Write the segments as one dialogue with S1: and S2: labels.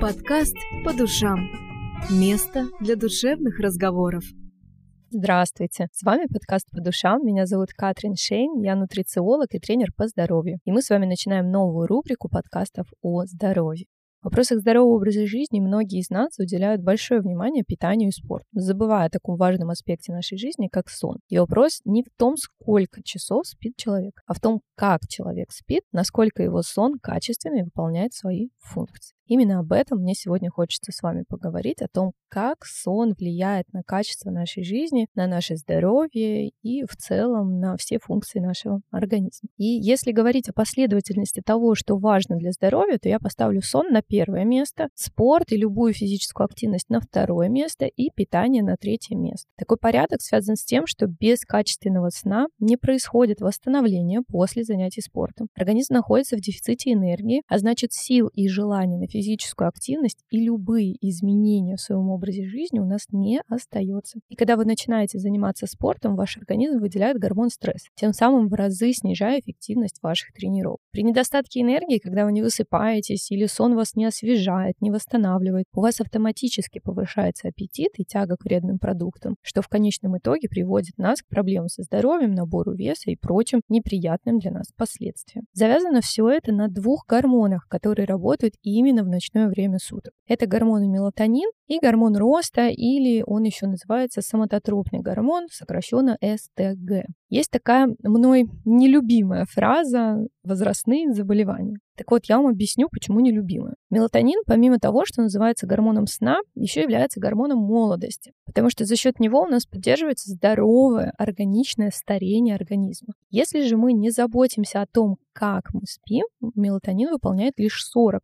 S1: Подкаст по душам. Место для душевных разговоров.
S2: Здравствуйте! С вами подкаст по душам. Меня зовут Катрин Шейн, я нутрициолог и тренер по здоровью. И мы с вами начинаем новую рубрику подкастов о здоровье. В вопросах здорового образа жизни многие из нас уделяют большое внимание питанию и спорту, забывая о таком важном аспекте нашей жизни, как сон. И вопрос не в том, сколько часов спит человек, а в том, как человек спит, насколько его сон качественно выполняет свои функции. Именно об этом мне сегодня хочется с вами поговорить, о том, как сон влияет на качество нашей жизни, на наше здоровье и в целом на все функции нашего организма. И если говорить о последовательности того, что важно для здоровья, то я поставлю сон на первое место, спорт и любую физическую активность на второе место и питание на третье место. Такой порядок связан с тем, что без качественного сна не происходит восстановление после занятий спортом. Организм находится в дефиците энергии, а значит сил и желания на физическую физическую активность и любые изменения в своем образе жизни у нас не остается. И когда вы начинаете заниматься спортом, ваш организм выделяет гормон стресса, тем самым в разы снижая эффективность ваших тренировок. При недостатке энергии, когда вы не высыпаетесь или сон вас не освежает, не восстанавливает, у вас автоматически повышается аппетит и тяга к вредным продуктам, что в конечном итоге приводит нас к проблемам со здоровьем, набору веса и прочим неприятным для нас последствиям. Завязано все это на двух гормонах, которые работают именно в ночное время суток. Это гормоны мелатонин и гормон роста, или он еще называется соматотропный гормон, сокращенно СТГ. Есть такая мной нелюбимая фраза «возрастные заболевания». Так вот, я вам объясню, почему нелюбимая. Мелатонин, помимо того, что называется гормоном сна, еще является гормоном молодости, потому что за счет него у нас поддерживается здоровое, органичное старение организма. Если же мы не заботимся о том, как мы спим, мелатонин выполняет лишь 40%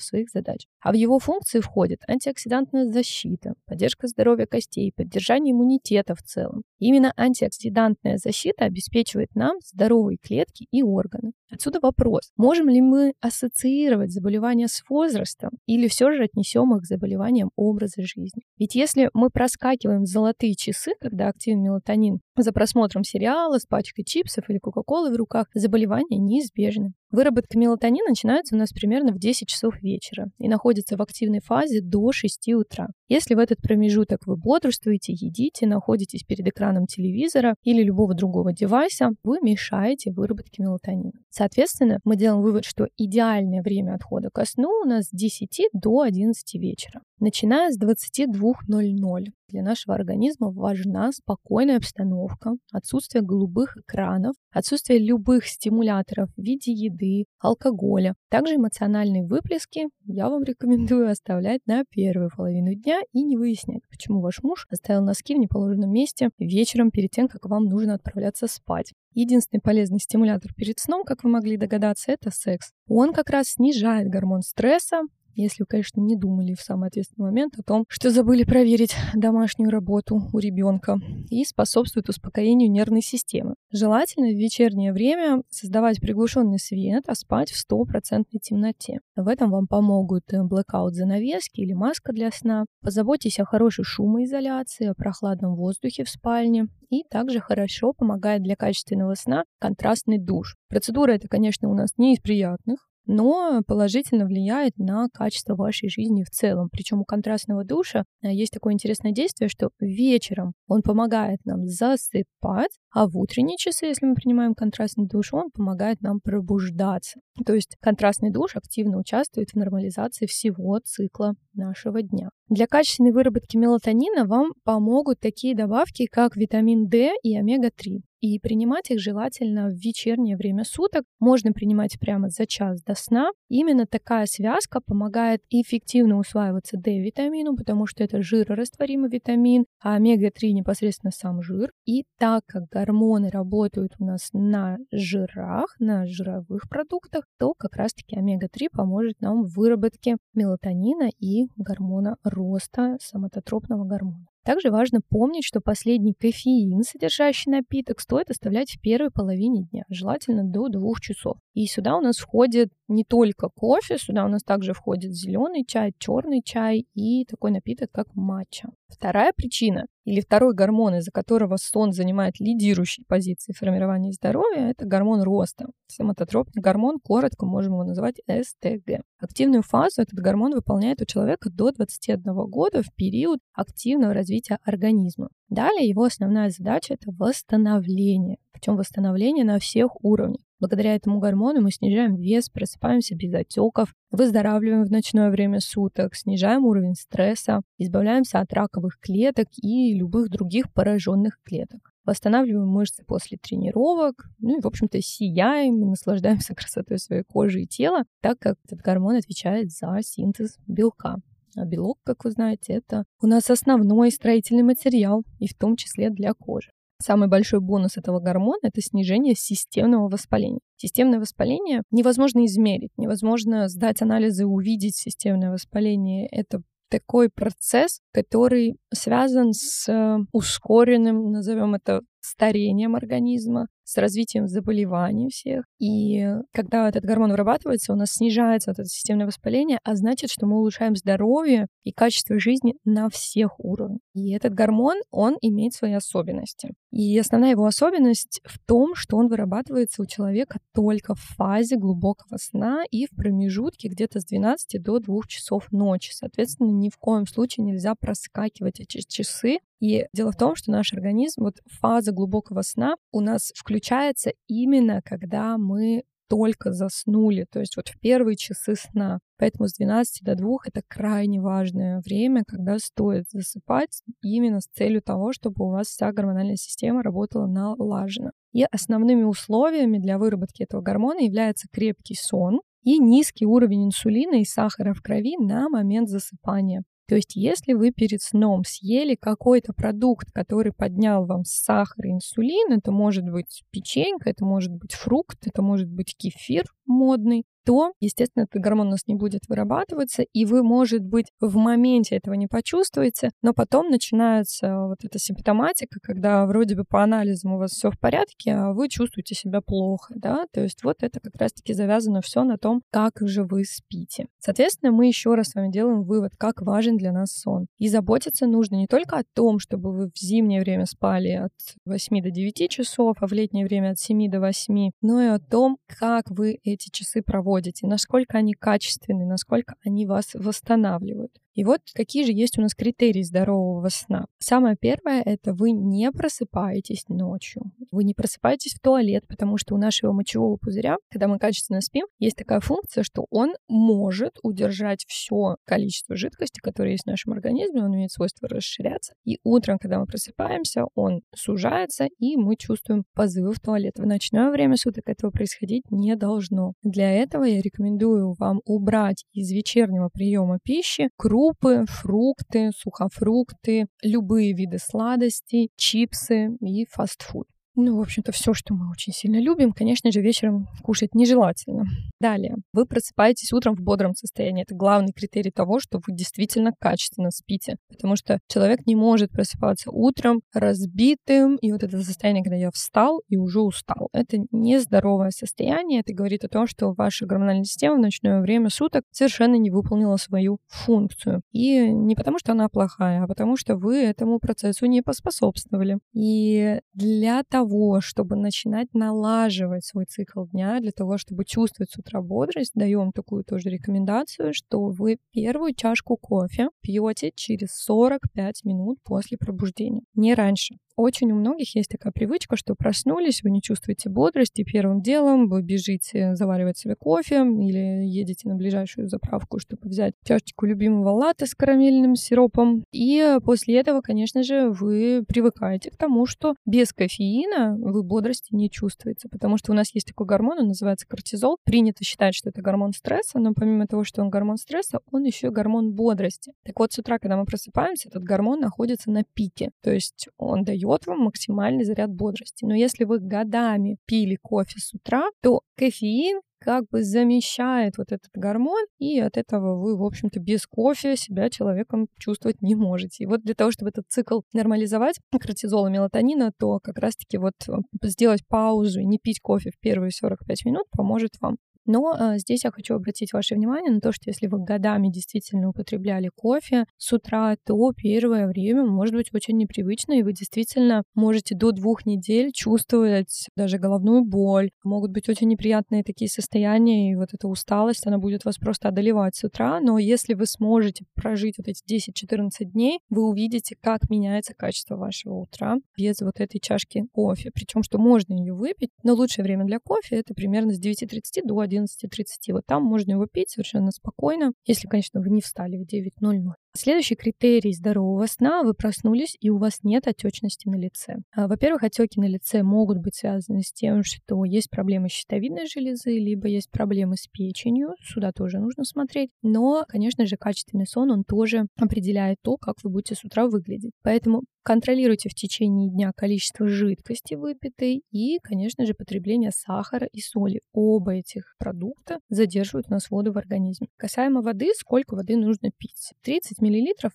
S2: своих задач. А в его функции входит антиоксидантная защита, поддержка здоровья костей, поддержание иммунитета в целом. именно антиоксидантная защита обеспечивает нам здоровые клетки и органы. Отсюда вопрос, можем ли мы ассоциировать заболевания с возрастом или все же отнесем их к заболеваниям образа жизни? Ведь если мы проскакиваем золотые часы, когда активен мелатонин, за просмотром сериала с пачкой чипсов или кока-колы в руках, заболевания неизбежны. Выработка мелатонина начинается у нас примерно в 10 часов вечера и находится в активной фазе до 6 утра. Если в этот промежуток вы бодрствуете, едите, находитесь перед экраном телевизора или любого другого девайса, вы мешаете выработке мелатонина. Соответственно, мы делаем вывод, что идеальное время отхода ко сну у нас с 10 до 11 вечера. Начиная с 22.00 для нашего организма важна спокойная обстановка, отсутствие голубых экранов, отсутствие любых стимуляторов в виде еды, алкоголя. Также эмоциональные выплески я вам рекомендую оставлять на первую половину дня и не выяснять, почему ваш муж оставил носки в неположенном месте вечером перед тем, как вам нужно отправляться спать. Единственный полезный стимулятор перед сном, как вы могли догадаться, это секс. Он как раз снижает гормон стресса, если вы, конечно, не думали в самый ответственный момент о том, что забыли проверить домашнюю работу у ребенка и способствует успокоению нервной системы. Желательно в вечернее время создавать приглушенный свет, а спать в стопроцентной темноте. В этом вам помогут э, блэкаут занавески или маска для сна. Позаботьтесь о хорошей шумоизоляции, о прохладном воздухе в спальне. И также хорошо помогает для качественного сна контрастный душ. Процедура эта, конечно, у нас не из приятных, но положительно влияет на качество вашей жизни в целом. Причем у контрастного душа э, есть такое интересное действие, что вечером он помогает нам засыпать, а в утренние часы, если мы принимаем контрастный душ, он помогает нам пробуждаться. То есть контрастный душ активно участвует в нормализации всего цикла нашего дня. Для качественной выработки мелатонина вам помогут такие добавки, как витамин D и омега-3. И принимать их желательно в вечернее время суток. Можно принимать прямо за час до сна. Именно такая связка помогает эффективно усваиваться D-витамину, потому что это жирорастворимый витамин, а омега-3 непосредственно сам жир. И так как гормоны работают у нас на жирах, на жировых продуктах, то как раз-таки омега-3 поможет нам в выработке мелатонина и гормона роста, соматотропного гормона. Также важно помнить, что последний кофеин, содержащий напиток, стоит оставлять в первой половине дня, желательно до двух часов. И сюда у нас входит не только кофе, сюда у нас также входит зеленый чай, черный чай и такой напиток, как матча. Вторая причина или второй гормон, из-за которого сон занимает лидирующие позиции формирования здоровья, это гормон роста. Соматотропный гормон, коротко можем его называть СТГ. Активную фазу этот гормон выполняет у человека до 21 года в период активного развития организма. Далее его основная задача — это восстановление, причем восстановление на всех уровнях. Благодаря этому гормону мы снижаем вес, просыпаемся без отеков, выздоравливаем в ночное время суток, снижаем уровень стресса, избавляемся от раковых клеток и любых других пораженных клеток. Восстанавливаем мышцы после тренировок, ну и, в общем-то, сияем и наслаждаемся красотой своей кожи и тела, так как этот гормон отвечает за синтез белка. А белок, как вы знаете, это у нас основной строительный материал, и в том числе для кожи. Самый большой бонус этого гормона — это снижение системного воспаления. Системное воспаление невозможно измерить, невозможно сдать анализы и увидеть системное воспаление. Это такой процесс, который связан с ускоренным, назовем это, старением организма, с развитием заболеваний всех. И когда этот гормон вырабатывается, у нас снижается это системное воспаление, а значит, что мы улучшаем здоровье и качество жизни на всех уровнях. И этот гормон, он имеет свои особенности. И основная его особенность в том, что он вырабатывается у человека только в фазе глубокого сна и в промежутке где-то с 12 до 2 часов ночи. Соответственно, ни в коем случае нельзя проскакивать эти часы, и дело в том, что наш организм, вот фаза глубокого сна у нас включается именно когда мы только заснули, то есть вот в первые часы сна. Поэтому с 12 до 2 это крайне важное время, когда стоит засыпать именно с целью того, чтобы у вас вся гормональная система работала налаженно. И основными условиями для выработки этого гормона является крепкий сон и низкий уровень инсулина и сахара в крови на момент засыпания. То есть, если вы перед сном съели какой-то продукт, который поднял вам сахар и инсулин, это может быть печенька, это может быть фрукт, это может быть кефир модный, то, естественно, этот гормон у нас не будет вырабатываться, и вы, может быть, в моменте этого не почувствуете, но потом начинается вот эта симптоматика, когда вроде бы по анализам у вас все в порядке, а вы чувствуете себя плохо, да, то есть вот это как раз-таки завязано все на том, как же вы спите. Соответственно, мы еще раз с вами делаем вывод, как важен для нас сон. И заботиться нужно не только о том, чтобы вы в зимнее время спали от 8 до 9 часов, а в летнее время от 7 до 8, но и о том, как вы эти часы проводите проводите, насколько они качественны, насколько они вас восстанавливают. И вот какие же есть у нас критерии здорового сна. Самое первое — это вы не просыпаетесь ночью. Вы не просыпаетесь в туалет, потому что у нашего мочевого пузыря, когда мы качественно спим, есть такая функция, что он может удержать все количество жидкости, которое есть в нашем организме, он имеет свойство расширяться. И утром, когда мы просыпаемся, он сужается, и мы чувствуем позывы в туалет. В ночное время суток этого происходить не должно. Для этого я рекомендую вам убрать из вечернего приема пищи круг крупы, фрукты, сухофрукты, любые виды сладостей, чипсы и фастфуд. Ну, в общем-то, все, что мы очень сильно любим, конечно же, вечером кушать нежелательно. Далее. Вы просыпаетесь утром в бодром состоянии. Это главный критерий того, что вы действительно качественно спите. Потому что человек не может просыпаться утром разбитым. И вот это состояние, когда я встал и уже устал. Это нездоровое состояние. Это говорит о том, что ваша гормональная система в ночное время суток совершенно не выполнила свою функцию. И не потому, что она плохая, а потому, что вы этому процессу не поспособствовали. И для того, того, чтобы начинать налаживать свой цикл дня, для того, чтобы чувствовать с утра бодрость, даем такую тоже рекомендацию, что вы первую чашку кофе пьете через 45 минут после пробуждения, не раньше. Очень у многих есть такая привычка, что проснулись, вы не чувствуете бодрости, первым делом вы бежите заваривать себе кофе или едете на ближайшую заправку, чтобы взять чашечку любимого латте с карамельным сиропом. И после этого, конечно же, вы привыкаете к тому, что без кофеина вы бодрости не чувствуете, потому что у нас есть такой гормон, он называется кортизол. Принято считать, что это гормон стресса, но помимо того, что он гормон стресса, он еще и гормон бодрости. Так вот, с утра, когда мы просыпаемся, этот гормон находится на пике, то есть он дает дает вам максимальный заряд бодрости. Но если вы годами пили кофе с утра, то кофеин как бы замещает вот этот гормон, и от этого вы, в общем-то, без кофе себя человеком чувствовать не можете. И вот для того, чтобы этот цикл нормализовать, кортизола, мелатонина, то как раз-таки вот э, сделать паузу и не пить кофе в первые 45 минут поможет вам. Но а, здесь я хочу обратить ваше внимание на то, что если вы годами действительно употребляли кофе с утра, то первое время может быть очень непривычно, и вы действительно можете до двух недель чувствовать даже головную боль. Могут быть очень неприятные такие состояния, и вот эта усталость, она будет вас просто одолевать с утра. Но если вы сможете прожить вот эти 10-14 дней, вы увидите, как меняется качество вашего утра без вот этой чашки кофе. Причем, что можно ее выпить, но лучшее время для кофе это примерно с 9.30 до 11.30. Вот там можно его пить совершенно спокойно, если, конечно, вы не встали в 9.00. Следующий критерий здорового сна – вы проснулись, и у вас нет отечности на лице. А, во-первых, отеки на лице могут быть связаны с тем, что есть проблемы с щитовидной железы, либо есть проблемы с печенью, сюда тоже нужно смотреть. Но, конечно же, качественный сон, он тоже определяет то, как вы будете с утра выглядеть. Поэтому контролируйте в течение дня количество жидкости выпитой и, конечно же, потребление сахара и соли. Оба этих продукта задерживают у нас воду в организме. Касаемо воды, сколько воды нужно пить? 30 мл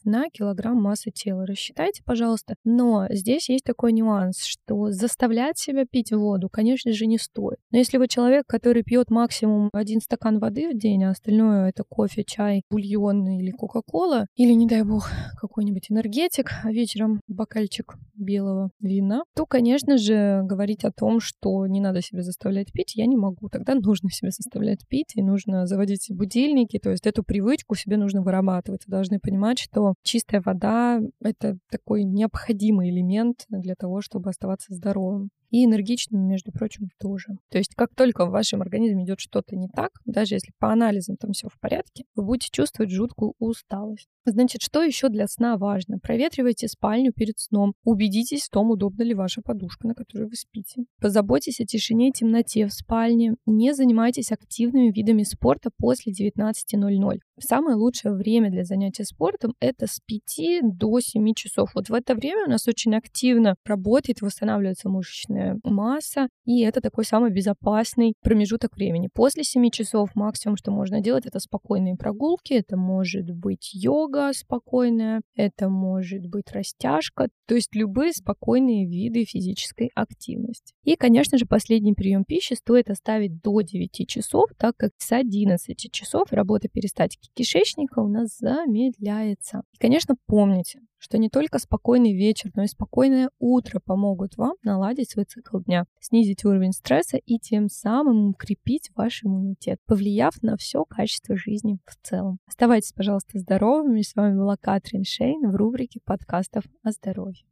S2: на килограмм массы тела. Рассчитайте, пожалуйста. Но здесь есть такой нюанс, что заставлять себя пить воду, конечно же, не стоит. Но если вы человек, который пьет максимум один стакан воды в день, а остальное это кофе, чай, бульон или кока-кола, или, не дай бог, какой-нибудь энергетик, а вечером бокальчик белого вина, то, конечно же, говорить о том, что не надо себя заставлять пить, я не могу. Тогда нужно себя заставлять пить, и нужно заводить будильники, то есть эту привычку себе нужно вырабатывать. Вы должны понимать, понимать, что чистая вода — это такой необходимый элемент для того, чтобы оставаться здоровым и энергичным, между прочим, тоже. То есть как только в вашем организме идет что-то не так, даже если по анализам там все в порядке, вы будете чувствовать жуткую усталость. Значит, что еще для сна важно? Проветривайте спальню перед сном. Убедитесь в том, удобна ли ваша подушка, на которой вы спите. Позаботьтесь о тишине и темноте в спальне. Не занимайтесь активными видами спорта после 19.00. Самое лучшее время для занятия спортом — это с 5 до 7 часов. Вот в это время у нас очень активно работает, восстанавливается мышечная мышечная масса, и это такой самый безопасный промежуток времени. После 7 часов максимум, что можно делать, это спокойные прогулки, это может быть йога спокойная, это может быть растяжка, то есть любые спокойные виды физической активности. И, конечно же, последний прием пищи стоит оставить до 9 часов, так как с 11 часов работа перистатики кишечника у нас замедляется. И, конечно, помните, что не только спокойный вечер, но и спокойное утро помогут вам наладить свой цикл дня, снизить уровень стресса и тем самым укрепить ваш иммунитет, повлияв на все качество жизни в целом. Оставайтесь, пожалуйста, здоровыми. С вами была Катрин Шейн в рубрике подкастов о здоровье.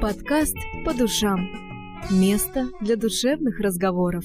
S1: Подкаст по душам. Место для душевных разговоров.